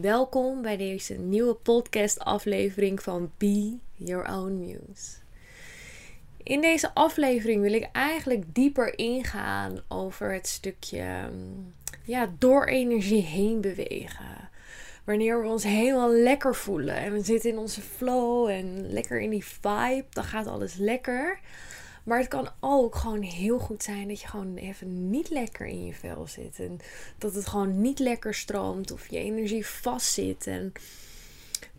welkom bij deze nieuwe podcast-aflevering van Be Your Own Muse. In deze aflevering wil ik eigenlijk dieper ingaan over het stukje ja, door energie heen bewegen. Wanneer we ons helemaal lekker voelen en we zitten in onze flow en lekker in die vibe, dan gaat alles lekker. Maar het kan ook gewoon heel goed zijn dat je gewoon even niet lekker in je vel zit. En dat het gewoon niet lekker stroomt of je energie vastzit. En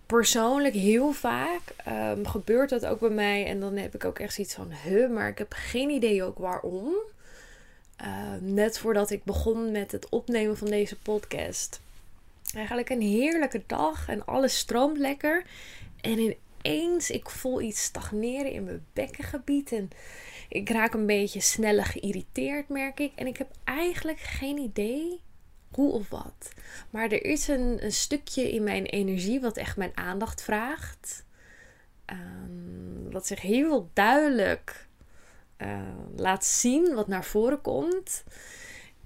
persoonlijk heel vaak um, gebeurt dat ook bij mij. En dan heb ik ook echt zoiets van, huh, maar ik heb geen idee ook waarom. Uh, net voordat ik begon met het opnemen van deze podcast. Eigenlijk een heerlijke dag en alles stroomt lekker. En ineens, ik voel iets stagneren in mijn bekkengebied. En ik raak een beetje sneller geïrriteerd, merk ik. En ik heb eigenlijk geen idee hoe of wat. Maar er is een, een stukje in mijn energie wat echt mijn aandacht vraagt. Um, wat zich heel duidelijk uh, laat zien, wat naar voren komt.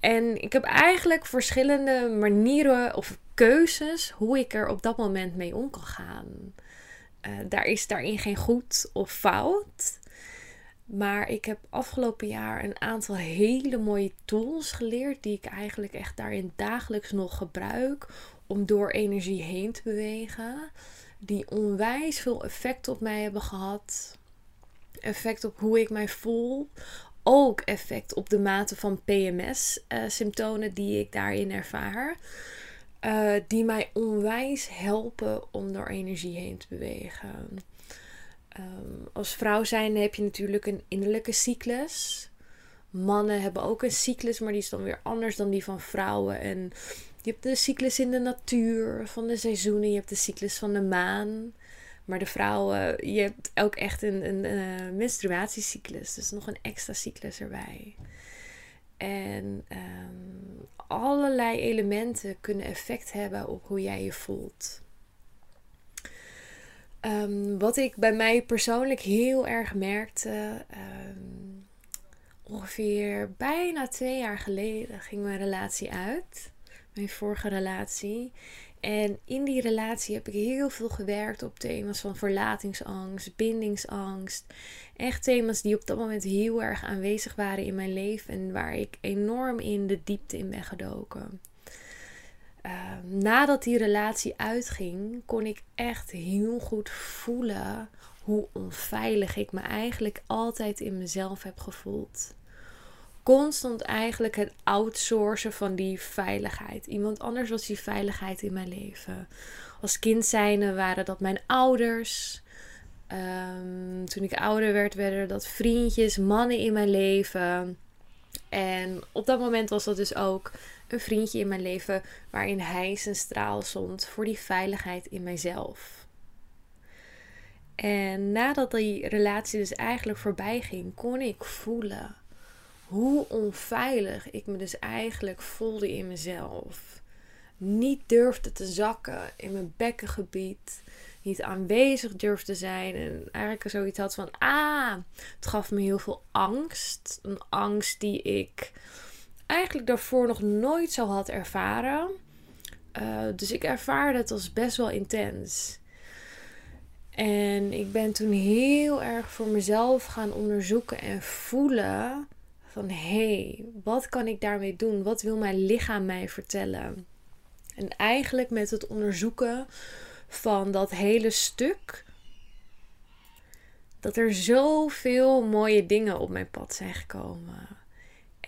En ik heb eigenlijk verschillende manieren of keuzes hoe ik er op dat moment mee om kan gaan. Uh, daar is daarin geen goed of fout. Maar ik heb afgelopen jaar een aantal hele mooie tools geleerd die ik eigenlijk echt daarin dagelijks nog gebruik om door energie heen te bewegen. Die onwijs veel effect op mij hebben gehad. Effect op hoe ik mij voel. Ook effect op de mate van PMS-symptomen uh, die ik daarin ervaar. Uh, die mij onwijs helpen om door energie heen te bewegen. Um, als vrouw zijn heb je natuurlijk een innerlijke cyclus. Mannen hebben ook een cyclus, maar die is dan weer anders dan die van vrouwen. En je hebt de cyclus in de natuur, van de seizoenen. Je hebt de cyclus van de maan. Maar de vrouwen, je hebt ook echt een, een, uh, menstruatiecyclus. Dus nog een extra cyclus erbij. En um, allerlei elementen kunnen effect hebben op hoe jij je voelt. Um, wat ik bij mij persoonlijk heel erg merkte. Um, ongeveer bijna twee jaar geleden ging mijn relatie uit. Mijn vorige relatie. En in die relatie heb ik heel veel gewerkt op thema's van verlatingsangst, bindingsangst. Echt thema's die op dat moment heel erg aanwezig waren in mijn leven en waar ik enorm in de diepte in ben gedoken. Uh, nadat die relatie uitging, kon ik echt heel goed voelen hoe onveilig ik me eigenlijk altijd in mezelf heb gevoeld. Constant eigenlijk het outsourcen van die veiligheid. Iemand anders was die veiligheid in mijn leven. Als kind zijnde waren dat mijn ouders. Um, toen ik ouder werd, werden dat vriendjes, mannen in mijn leven. En op dat moment was dat dus ook een vriendje in mijn leven waarin hij zijn straal zond voor die veiligheid in mijzelf. En nadat die relatie dus eigenlijk voorbij ging, kon ik voelen hoe onveilig ik me dus eigenlijk voelde in mezelf. Niet durfde te zakken in mijn bekkengebied. Niet aanwezig durfde zijn. En eigenlijk zoiets had van: ah, het gaf me heel veel angst. Een angst die ik eigenlijk daarvoor nog nooit zo had ervaren. Uh, dus ik ervaarde het als best wel intens. En ik ben toen heel erg voor mezelf gaan onderzoeken en voelen van hé, hey, wat kan ik daarmee doen? Wat wil mijn lichaam mij vertellen? En eigenlijk met het onderzoeken van dat hele stuk, dat er zoveel mooie dingen op mijn pad zijn gekomen.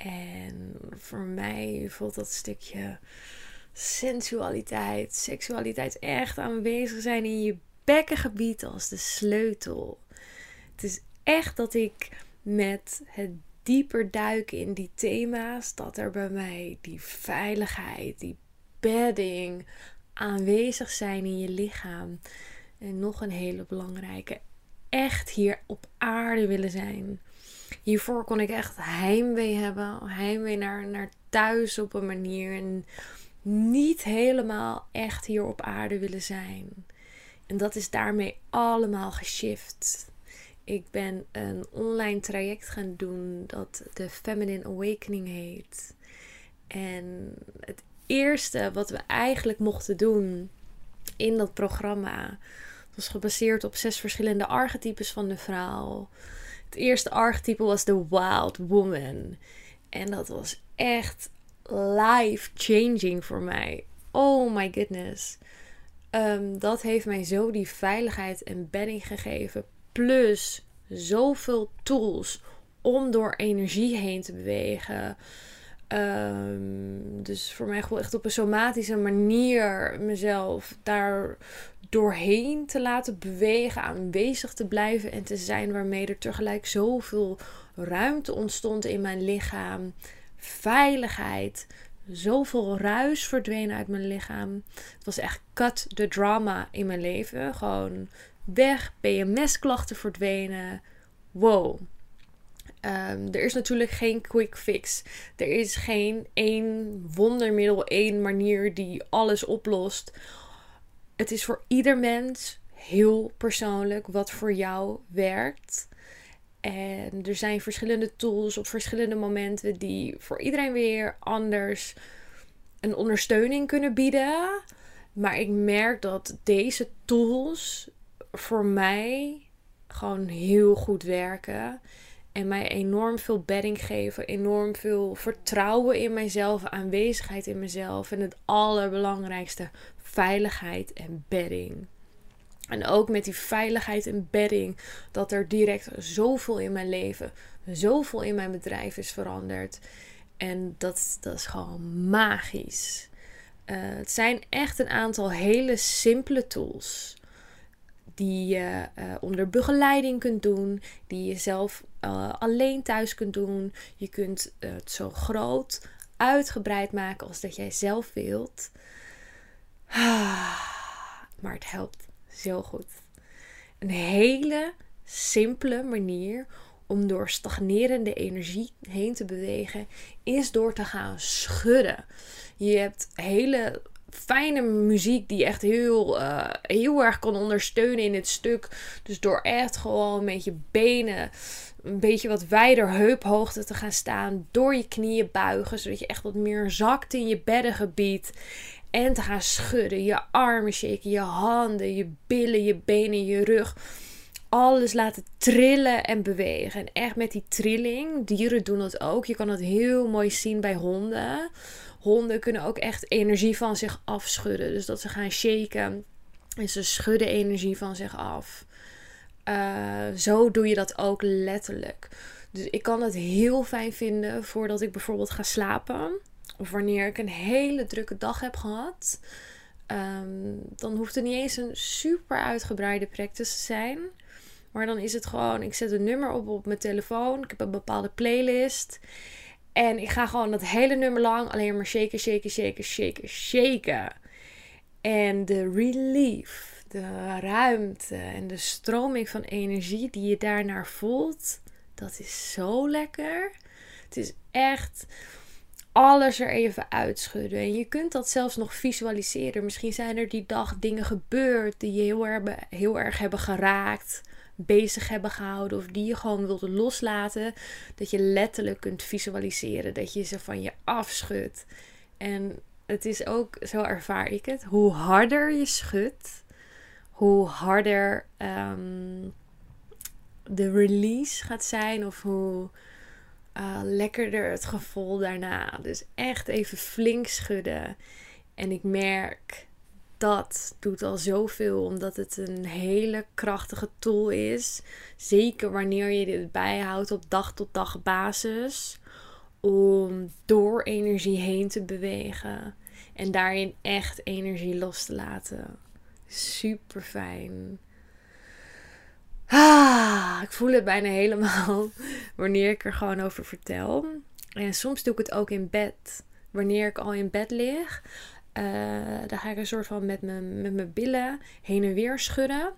En voor mij voelt dat stukje sensualiteit, seksualiteit echt aanwezig zijn in je bekkengebied als de sleutel. Het is echt dat ik met het dieper duiken in die thema's, dat er bij mij die veiligheid, die bedding aanwezig zijn in je lichaam. En nog een hele belangrijke, echt hier op aarde willen zijn. Hiervoor kon ik echt heimwee hebben. Heimwee naar, naar thuis op een manier. En niet helemaal echt hier op aarde willen zijn. En dat is daarmee allemaal geshift. Ik ben een online traject gaan doen dat de Feminine Awakening heet. En het eerste wat we eigenlijk mochten doen in dat programma. Was gebaseerd op zes verschillende archetypes van de vrouw. Het eerste archetype was de Wild Woman. En dat was echt life-changing voor mij. Oh my goodness. Ehm, dat heeft mij zo die veiligheid en bedding gegeven. Plus zoveel tools om door energie heen te bewegen. Ehm, dus voor mij gewoon echt op een somatische manier mezelf daar doorheen te laten bewegen, aanwezig te blijven en te zijn, waarmee er tegelijk zoveel ruimte ontstond in mijn lichaam. Veiligheid, zoveel ruis verdween uit mijn lichaam. Het was echt cut the drama in mijn leven. Gewoon weg, PMS-klachten verdwenen. Wow. Ehm, er is natuurlijk geen quick fix. Er is geen één wondermiddel, één manier die alles oplost. Het is voor ieder mens heel persoonlijk wat voor jou werkt. En er zijn verschillende tools op verschillende momenten die voor iedereen weer anders een ondersteuning kunnen bieden. Maar ik merk dat deze tools voor mij gewoon heel goed werken. En mij enorm veel bedding geven, enorm veel vertrouwen in mijzelf, aanwezigheid in mezelf. En het allerbelangrijkste, veiligheid en bedding. En ook met die veiligheid en bedding, dat er direct zoveel in mijn leven, zoveel in mijn bedrijf is veranderd. En dat, dat is gewoon magisch. Uh, het zijn echt een aantal hele simpele tools die je uh, onder begeleiding kunt doen, die je zelf uh, alleen thuis kunt doen. Je kunt het zo groot, uitgebreid maken als dat jij zelf wilt. Maar het helpt zo goed. Een hele simpele manier om door stagnerende energie heen te bewegen, is door te gaan schudden. Je hebt hele fijne muziek die echt heel, uh, heel erg kan ondersteunen in het stuk. Dus door echt gewoon met je benen een beetje wat wijder heuphoogte te gaan staan. Door je knieën buigen, zodat je echt wat meer zakt in je beddengebied. En te gaan schudden, je armen shaken, je handen, je billen, je benen, je rug. Alles laten trillen en bewegen. En echt met die trilling, dieren doen dat ook. Je kan dat heel mooi zien bij honden honden kunnen ook echt energie van zich afschudden. Dus dat ze gaan shaken en ze schudden energie van zich af. Uh, zo doe je dat ook letterlijk. Dus ik kan het heel fijn vinden voordat ik bijvoorbeeld ga slapen. Of wanneer ik een hele drukke dag heb gehad. Um, dan hoeft het niet eens een super uitgebreide practice te zijn. Maar dan is het gewoon, ik zet een nummer op op mijn telefoon. Ik heb een bepaalde playlist. En ik ga gewoon dat hele nummer lang alleen maar shaken, shaken, shaken, shaken, shaken. En de relief, de ruimte en de stroming van energie die je daarnaar voelt, dat is zo lekker. Het is echt alles er even uitschudden. En je kunt dat zelfs nog visualiseren. Misschien zijn er die dag dingen gebeurd die je heel erg, heel erg hebben geraakt bezig hebben gehouden of die je gewoon wilde loslaten, dat je letterlijk kunt visualiseren, dat je ze van je afschudt. En het is ook, zo ervaar ik het, hoe harder je schudt, hoe harder um, de release gaat zijn of hoe uh, lekkerder het gevoel daarna. Dus echt even flink schudden. En ik merk dat doet al zoveel, omdat het een hele krachtige tool is. Zeker wanneer je dit bijhoudt op dag tot dag basis. Om door energie heen te bewegen. En daarin echt energie los te laten. Super fijn. Ah, ik voel het bijna helemaal wanneer ik er gewoon over vertel. En soms doe ik het ook in bed. Wanneer ik al in bed lig, uh, dan ga ik een soort van met mijn, met mijn billen heen en weer schudden.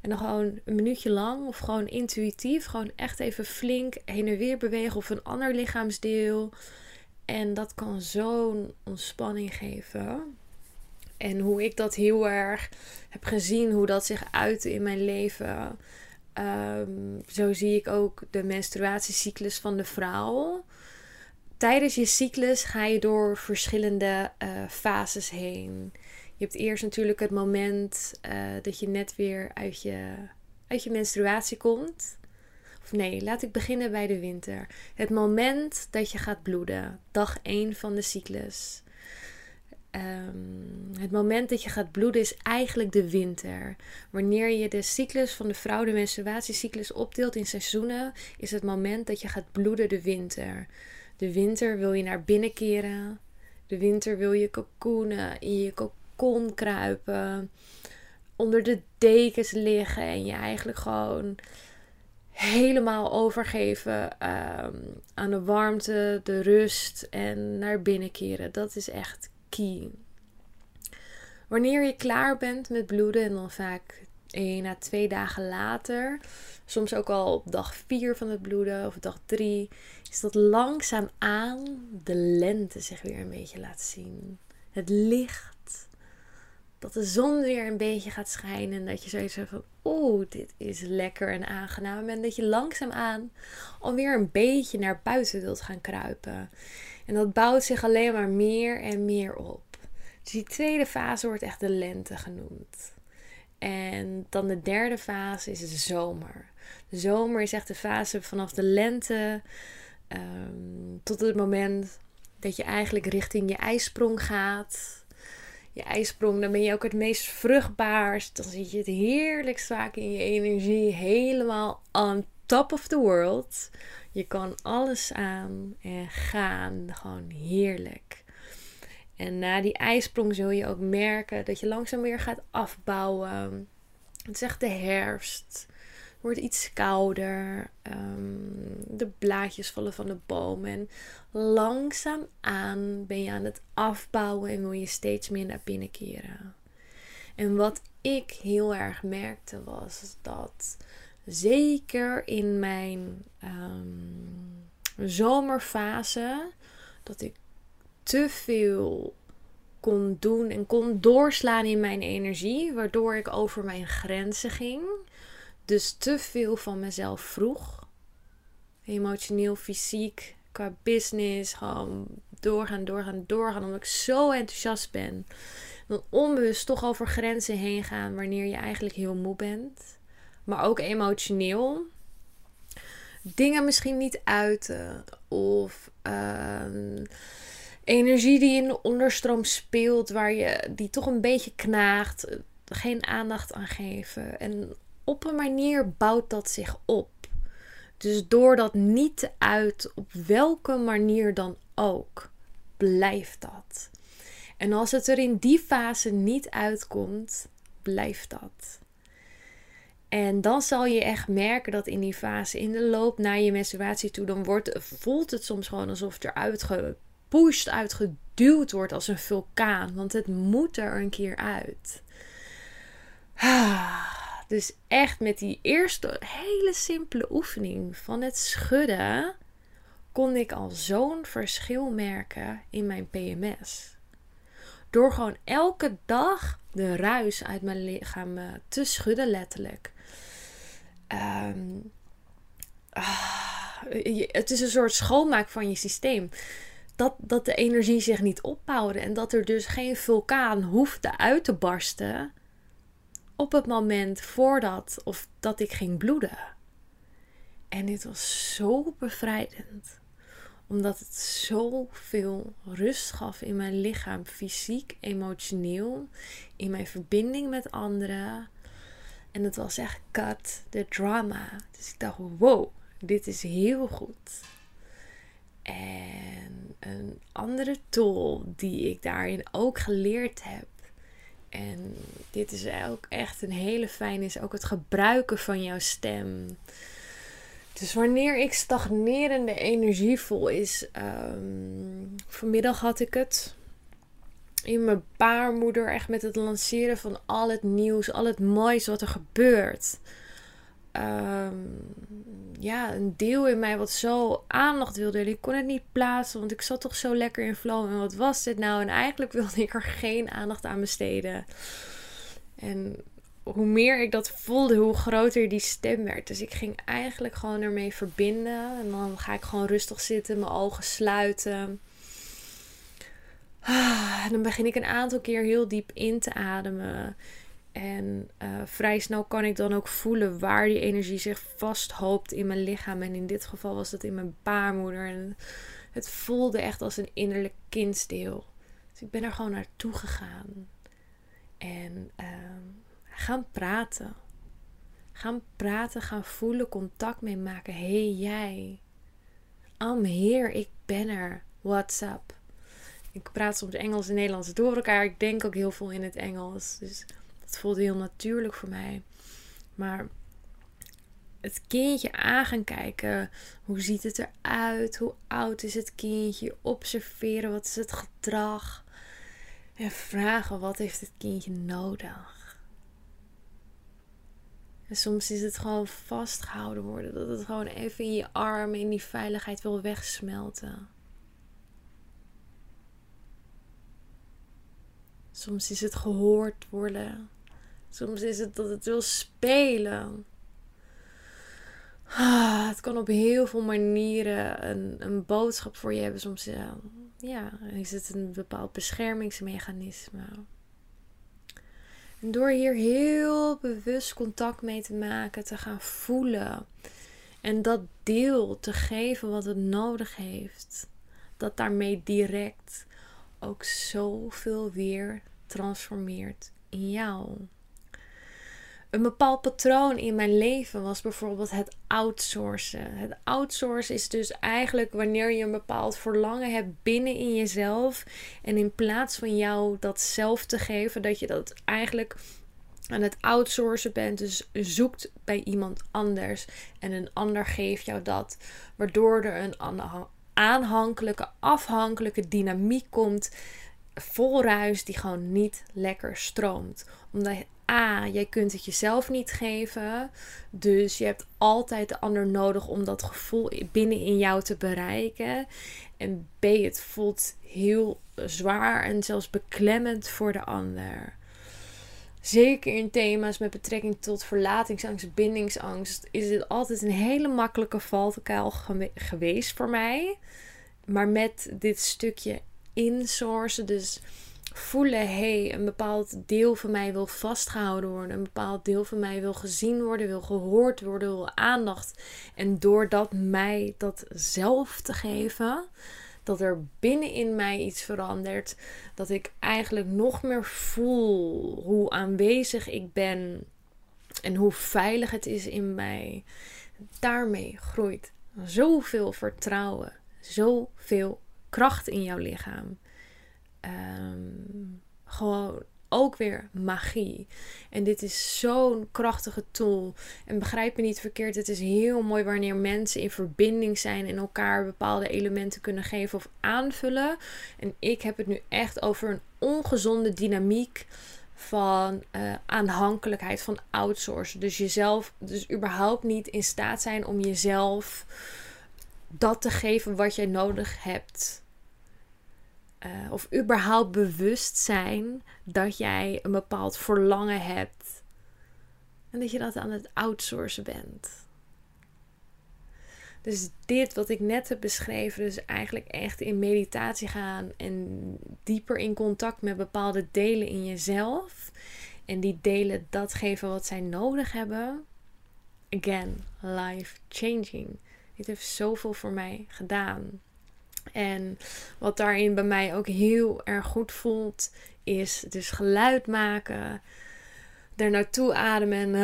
En dan gewoon een minuutje lang of gewoon intuïtief, gewoon echt even flink heen en weer bewegen of een ander lichaamsdeel. En dat kan zo'n ontspanning geven. En hoe ik dat heel erg heb gezien, hoe dat zich uitte in mijn leven. Ehm, zo zie ik ook de menstruatiecyclus van de vrouw tijdens je cyclus ga je door verschillende uh, fases heen. Je hebt eerst natuurlijk het moment eh, dat je net weer uit je, uit je menstruatie komt. Of nee, laat ik beginnen bij de winter. Het moment dat je gaat bloeden. Dag 1 van de cyclus. Ehm, het moment dat je gaat bloeden is eigenlijk de winter. Wanneer je de cyclus van de vrouw, de menstruatiecyclus, opdeelt in seizoenen, is het moment dat je gaat bloeden de winter. De winter wil je naar binnen keren. De winter wil je cocoonen, in je cocon kruipen, onder de dekens liggen en je eigenlijk gewoon helemaal overgeven ehm, aan de warmte, de rust en naar binnen keren. Dat is echt Wanneer je klaar bent met bloeden en dan vaak één à twee dagen later, soms ook al op dag 4 van het bloeden of dag 3, is dat langzaam aan de lente zich weer een beetje laat zien. Het licht, dat de zon weer een beetje gaat schijnen en dat je zoiets hebt van, oeh, dit is lekker en aangenaam. En dat je langzaamaan alweer een beetje naar buiten wilt gaan kruipen. En dat bouwt zich alleen maar meer en meer op. Dus die tweede fase wordt echt de lente genoemd. En dan de derde fase is de zomer. De zomer is echt de fase vanaf de lente um, tot het moment dat je eigenlijk richting je ijsprong gaat. Je ijsprong, dan ben je ook het meest vruchtbaarst. Dan zit je het heerlijkst vaak in je energie. Helemaal on top of the world. Je kan alles aan en gaan. Gewoon heerlijk. En na die ijsprong zul je ook merken dat je langzaam weer gaat afbouwen. Het is echt de herfst. Het wordt iets kouder. Ehm, de blaadjes vallen van de boom. En langzaam aan ben je aan het afbouwen en wil je steeds meer naar binnen keren. En wat ik heel erg merkte was dat zeker in mijn um, zomerfase, dat ik te veel kon doen en kon doorslaan in mijn energie, waardoor ik over mijn grenzen ging. Dus te veel van mezelf vroeg. Emotioneel, fysiek, qua business. Gewoon doorgaan, doorgaan, doorgaan. Omdat ik zo enthousiast ben. Dan onbewust toch over grenzen heen gaan wanneer je eigenlijk heel moe bent maar ook emotioneel. Dingen misschien niet uiten of ehm, energie die in de onderstroom speelt, waar je die toch een beetje knaagt, geen aandacht aan geven. En op een manier bouwt dat zich op. Dus door dat niet te uit, op welke manier dan ook, blijft dat. En als het er in die fase niet uitkomt, blijft dat. En dan zal je echt merken dat in die fase, in de loop naar je menstruatie toe, dan wordt, voelt het soms gewoon alsof het eruit gepusht, uitgeduwd wordt als een vulkaan. Want het moet er een keer uit. Dus echt met die eerste hele simpele oefening van het schudden, kon ik al zo'n verschil merken in mijn PMS. Door gewoon elke dag de ruis uit mijn lichaam eh, te schudden, letterlijk. Ehm, ah, het is een soort schoonmaak van je systeem. Dat, dat de energie zich niet opbouwde en dat er dus geen vulkaan hoefde uit te barsten op het moment voordat of dat ik ging bloeden. En dit was zo bevrijdend, omdat het zoveel rust gaf in mijn lichaam, fysiek, emotioneel, in mijn verbinding met anderen. En het was echt cut the drama. Dus ik dacht, wow, dit is heel goed. En een andere tool die ik daarin ook geleerd heb. En dit is ook echt een hele fijne, is ook het gebruiken van jouw stem. Dus wanneer ik stagnerende energie voel, is. Um, vanmiddag had ik het in mijn baarmoeder. Echt met het lanceren van al het nieuws, al het moois wat er gebeurt. Ehm, ja, een deel in mij wat zo aandacht wilde. En ik kon het niet plaatsen, want ik zat toch zo lekker in flow. En wat was dit nou? En eigenlijk wilde ik er geen aandacht aan besteden. En hoe meer ik dat voelde, hoe groter die stem werd. Dus ik ging eigenlijk gewoon ermee verbinden. En dan ga ik gewoon rustig zitten, mijn ogen sluiten. Ah, dan begin ik een aantal keer heel diep in te ademen. En uh, vrij snel kan ik dan ook voelen waar die energie zich vasthoopt in mijn lichaam. En in dit geval was dat in mijn baarmoeder. En het voelde echt als een innerlijk kindsdeel. Dus ik ben er gewoon naartoe gegaan. En uh, gaan praten. Gaan praten, gaan voelen, contact mee maken. hey, jij. I'm here, ik ben er. What's up? Ik praat soms Engels en Nederlands door elkaar. Ik denk ook heel veel in het Engels. Dus dat voelde heel natuurlijk voor mij. Maar het kindje aan gaan kijken. Hoe ziet het eruit? Hoe oud is het kindje? Observeren. Wat is het gedrag? En vragen wat heeft het kindje nodig? En soms is het gewoon vastgehouden worden. Dat het gewoon even in je armen, in die veiligheid wil wegsmelten. Soms is het gehoord worden. Soms is het dat het wil spelen. Ah, het kan op heel veel manieren een, een boodschap voor je hebben. Soms ja, ja, is het een bepaald beschermingsmechanisme. En door hier heel bewust contact mee te maken, te gaan voelen en dat deel te geven wat het nodig heeft, dat daarmee direct ook zoveel weer transformeert in jou. Een bepaald patroon in mijn leven was bijvoorbeeld het outsourcen. Het outsourcen is dus eigenlijk wanneer je een bepaald verlangen hebt binnen in jezelf. En in plaats van jou dat zelf te geven, dat je dat eigenlijk aan het outsourcen bent. Dus zoekt bij iemand anders. En een ander geeft jou dat. Waardoor er een aanhankelijke, afhankelijke dynamiek komt. Vol ruis die gewoon niet lekker stroomt. Omdat A, jij kunt het jezelf niet geven. Dus je hebt altijd de ander nodig om dat gevoel binnen in jou te bereiken. En B, het voelt heel zwaar en zelfs beklemmend voor de ander. Zeker in thema's met betrekking tot verlatingsangst, bindingsangst, is dit altijd een hele makkelijke valkuil geweest voor mij. Maar met dit stukje insourcen, dus voelen: hey, een bepaald deel van mij wil vastgehouden worden. Een bepaald deel van mij wil gezien worden, wil gehoord worden, wil aandacht. En door dat mij dat zelf te geven, dat er binnenin mij iets verandert. Dat ik eigenlijk nog meer voel hoe aanwezig ik ben en hoe veilig het is in mij. Daarmee groeit zoveel vertrouwen, zoveel kracht in jouw lichaam. Ehm, gewoon ook weer magie. En dit is zo'n krachtige tool. En begrijp me niet verkeerd, het is heel mooi wanneer mensen in verbinding zijn en elkaar bepaalde elementen kunnen geven of aanvullen. En ik heb het nu echt over een ongezonde dynamiek van uh, aanhankelijkheid, van outsourcen. Dus jezelf, dus überhaupt niet in staat zijn om jezelf dat te geven wat jij nodig hebt. Uh, of überhaupt bewust zijn dat jij een bepaald verlangen hebt. En dat je dat aan het outsourcen bent. Dus dit wat ik net heb beschreven, dus eigenlijk echt in meditatie gaan en dieper in contact met bepaalde delen in jezelf. En die delen dat geven wat zij nodig hebben. Again, life changing. Dit heeft zoveel voor mij gedaan. En wat daarin bij mij ook heel erg goed voelt, is dus geluid maken. Er naartoe ademen.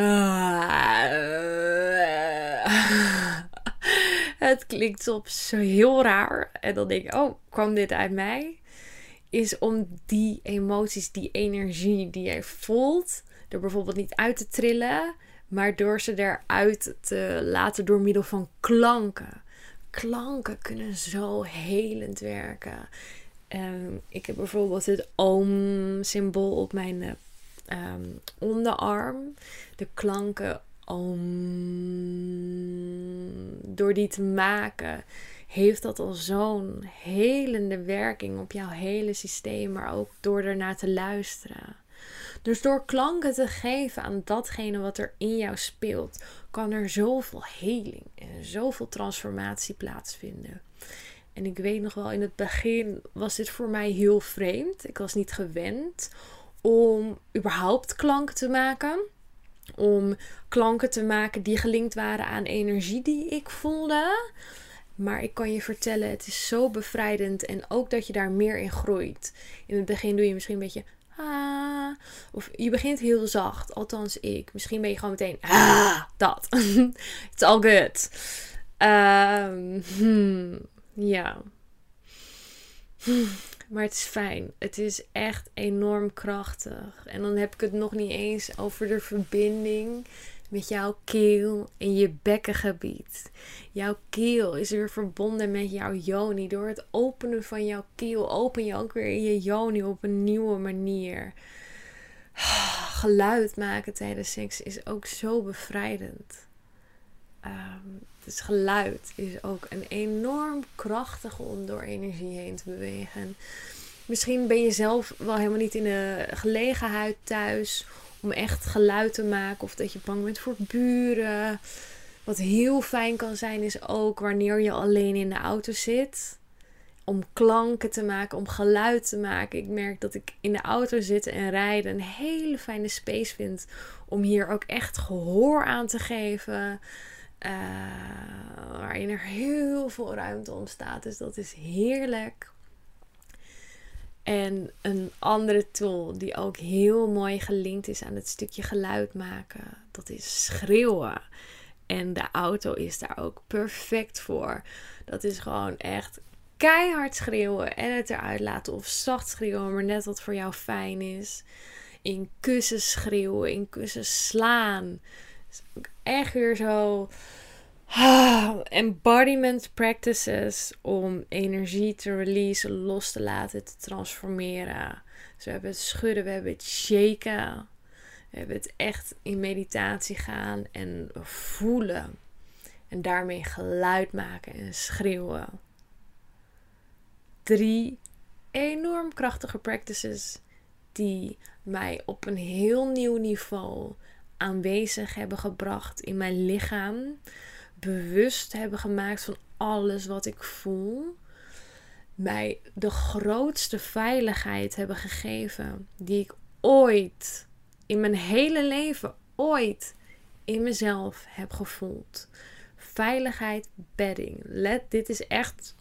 Het klinkt soms zo heel raar. En dan denk ik, oh, kwam dit uit mij? Is om die emoties, die energie die jij voelt, er bijvoorbeeld niet uit te trillen, maar door ze eruit te laten door middel van klanken klanken kunnen zo helend werken. Ehm, ik heb bijvoorbeeld het oom-symbool op mijn ehm, onderarm. De klanken om. Door die te maken, heeft dat al zo'n helende werking op jouw hele systeem, maar ook door ernaar te luisteren. Dus door klanken te geven aan datgene wat er in jou speelt, kan er zoveel heling en zoveel transformatie plaatsvinden. En ik weet nog wel, in het begin was dit voor mij heel vreemd. Ik was niet gewend om überhaupt klanken te maken. Om klanken te maken die gelinkt waren aan energie die ik voelde. Maar ik kan je vertellen, het is zo bevrijdend en ook dat je daar meer in groeit. In het begin doe je misschien een beetje ah, of je begint heel zacht, althans ik. Misschien ben je gewoon meteen ah, dat. It's all good. Um, ja. Maar het is fijn. Het is echt enorm krachtig. En dan heb ik het nog niet eens over de verbinding met jouw keel en je bekkengebied. Jouw keel is weer verbonden met jouw yoni. Door het openen van jouw keel open je ook weer je yoni op een nieuwe manier. Geluid maken tijdens seks is ook zo bevrijdend. Um, dus geluid is ook een enorm krachtige om door energie heen te bewegen. Misschien ben je zelf wel helemaal niet in de gelegenheid thuis om echt geluid te maken. Of dat je bang bent voor buren. Wat heel fijn kan zijn is ook wanneer je alleen in de auto zit. Om klanken te maken, om geluid te maken. Ik merk dat ik in de auto zitten en rijden een hele fijne space vind. Om hier ook echt gehoor aan te geven. Uh, waarin er heel veel ruimte ontstaat. Dus dat is heerlijk. En een andere tool die ook heel mooi gelinkt is aan het stukje geluid maken, dat is schreeuwen. En de auto is daar ook perfect voor. Dat is gewoon echt keihard schreeuwen en het eruit laten of zacht schreeuwen, maar net wat voor jou fijn is. In kussen schreeuwen, in kussen slaan. echt weer zo embodiment practices om energie te releasen, los te laten, te transformeren. Dus we hebben het schudden, we hebben het shaken. We hebben het echt in meditatie gaan en voelen. En daarmee geluid maken en schreeuwen. Drie enorm krachtige practices die mij op een heel nieuw niveau aanwezig hebben gebracht in mijn lichaam bewust hebben gemaakt van alles wat ik voel. Mij de grootste veiligheid hebben gegeven die ik ooit in mijn hele leven, ooit in mezelf heb gevoeld. Veiligheid, bedding. Let, dit is echt.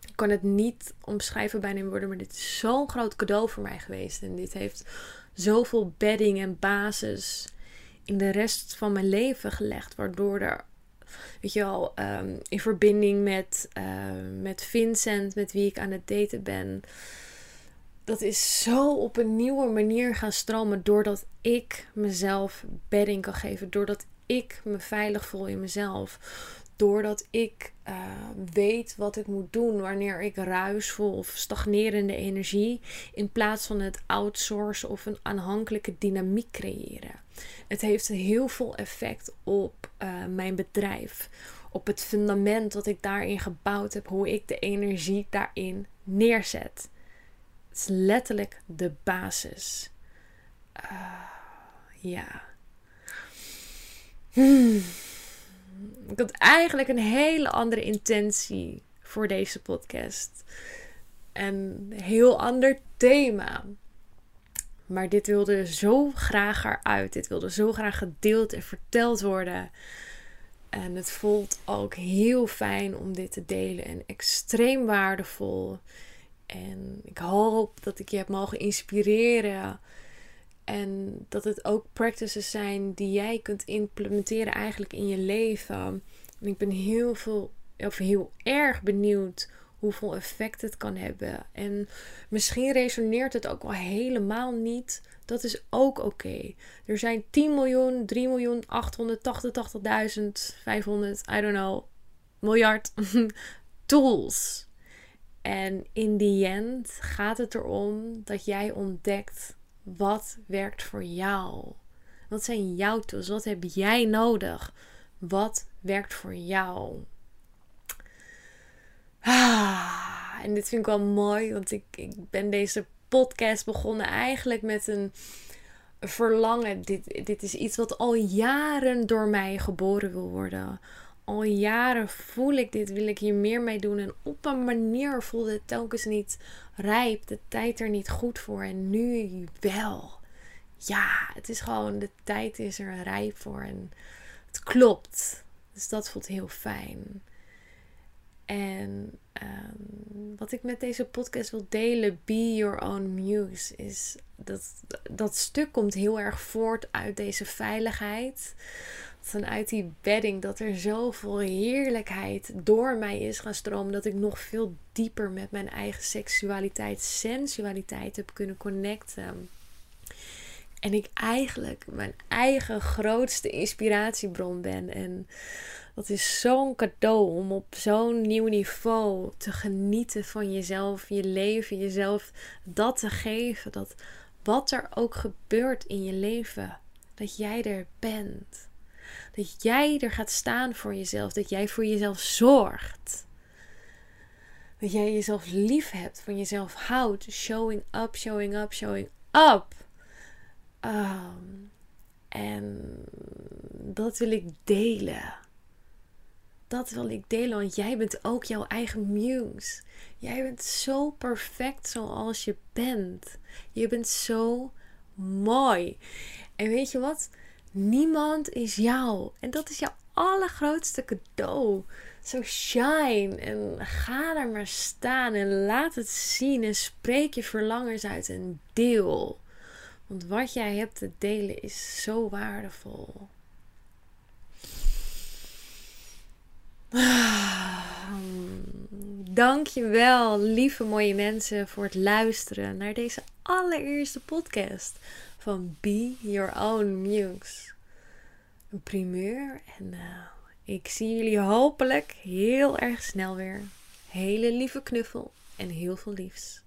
Ik kan het niet omschrijven bijna in woorden, maar dit is zo'n groot cadeau voor mij geweest. En dit heeft zoveel bedding en basis in de rest van mijn leven gelegd, waardoor er weet je wel, ehm, in verbinding met, ehm, met Vincent, met wie ik aan het daten ben. Dat is zo op een nieuwe manier gaan stromen doordat ik mezelf bedding kan geven. Doordat ik me veilig voel in mezelf. Doordat ik uh, weet wat ik moet doen wanneer ik ruis voel of stagnerende energie. In plaats van het outsourcen of een aanhankelijke dynamiek creëren. Het heeft heel veel effect op uh, mijn bedrijf. Op het fundament wat ik daarin gebouwd heb. Hoe ik de energie daarin neerzet. Het is letterlijk de basis. Uh, ja. Hmm. Ik had eigenlijk een hele andere intentie voor deze podcast. Een heel ander thema. Maar dit wilde zo graag eruit. Dit wilde zo graag gedeeld en verteld worden. En het voelt ook heel fijn om dit te delen en extreem waardevol. En ik hoop dat ik je heb mogen inspireren. En dat het ook practices zijn die jij kunt implementeren eigenlijk in je leven. En ik ben heel veel, of heel erg benieuwd hoeveel effect het kan hebben. En misschien resoneert het ook wel helemaal niet. Dat is ook oké. Er zijn 10 miljoen, 3 miljoen, 888.000, 500, I don't know, miljard tools. En in die end gaat het erom dat jij ontdekt wat werkt voor jou. Wat zijn jouw tools? Wat heb jij nodig? Wat werkt voor jou? Ah, en dit vind ik wel mooi, want ik, ik ben deze podcast begonnen eigenlijk met een verlangen. Dit, dit is iets wat al jaren door mij geboren wil worden. Al jaren voel ik dit, wil ik hier meer mee doen. En op een manier voelde het telkens niet rijp, de tijd er niet goed voor. En nu wel. Ja, het is gewoon, de tijd is er rijp voor en het klopt. Dus dat voelt heel fijn. En ehm, wat ik met deze podcast wil delen, Be Your Own Muse, is dat dat stuk komt heel erg voort uit deze veiligheid. Vanuit die bedding dat er zoveel heerlijkheid door mij is gaan stromen. Dat ik nog veel dieper met mijn eigen seksualiteit, sensualiteit heb kunnen connecten. En ik eigenlijk mijn eigen grootste inspiratiebron ben. En dat is zo'n cadeau om op zo'n nieuw niveau te genieten van jezelf, je leven, jezelf dat te geven. Dat wat er ook gebeurt in je leven, dat jij er bent. Dat jij er gaat staan voor jezelf. Dat jij voor jezelf zorgt. Dat jij jezelf lief hebt, van jezelf houdt. Showing up, showing up, showing up. Um, en dat wil ik delen. Dat wil ik delen, want jij bent ook jouw eigen muse. Jij bent zo perfect zoals je bent. Je bent zo mooi. En weet je wat? Niemand is jou. En dat is jouw allergrootste cadeau. Zo shine en ga er maar staan en laat het zien en spreek je verlangens uit en deel. Want wat jij hebt te delen is zo waardevol. Dankjewel, lieve mooie mensen, voor het luisteren naar deze allereerste podcast van Be Your Own Muse. Een primeur en uh, ik zie jullie hopelijk heel erg snel weer. Hele lieve knuffel en heel veel liefs.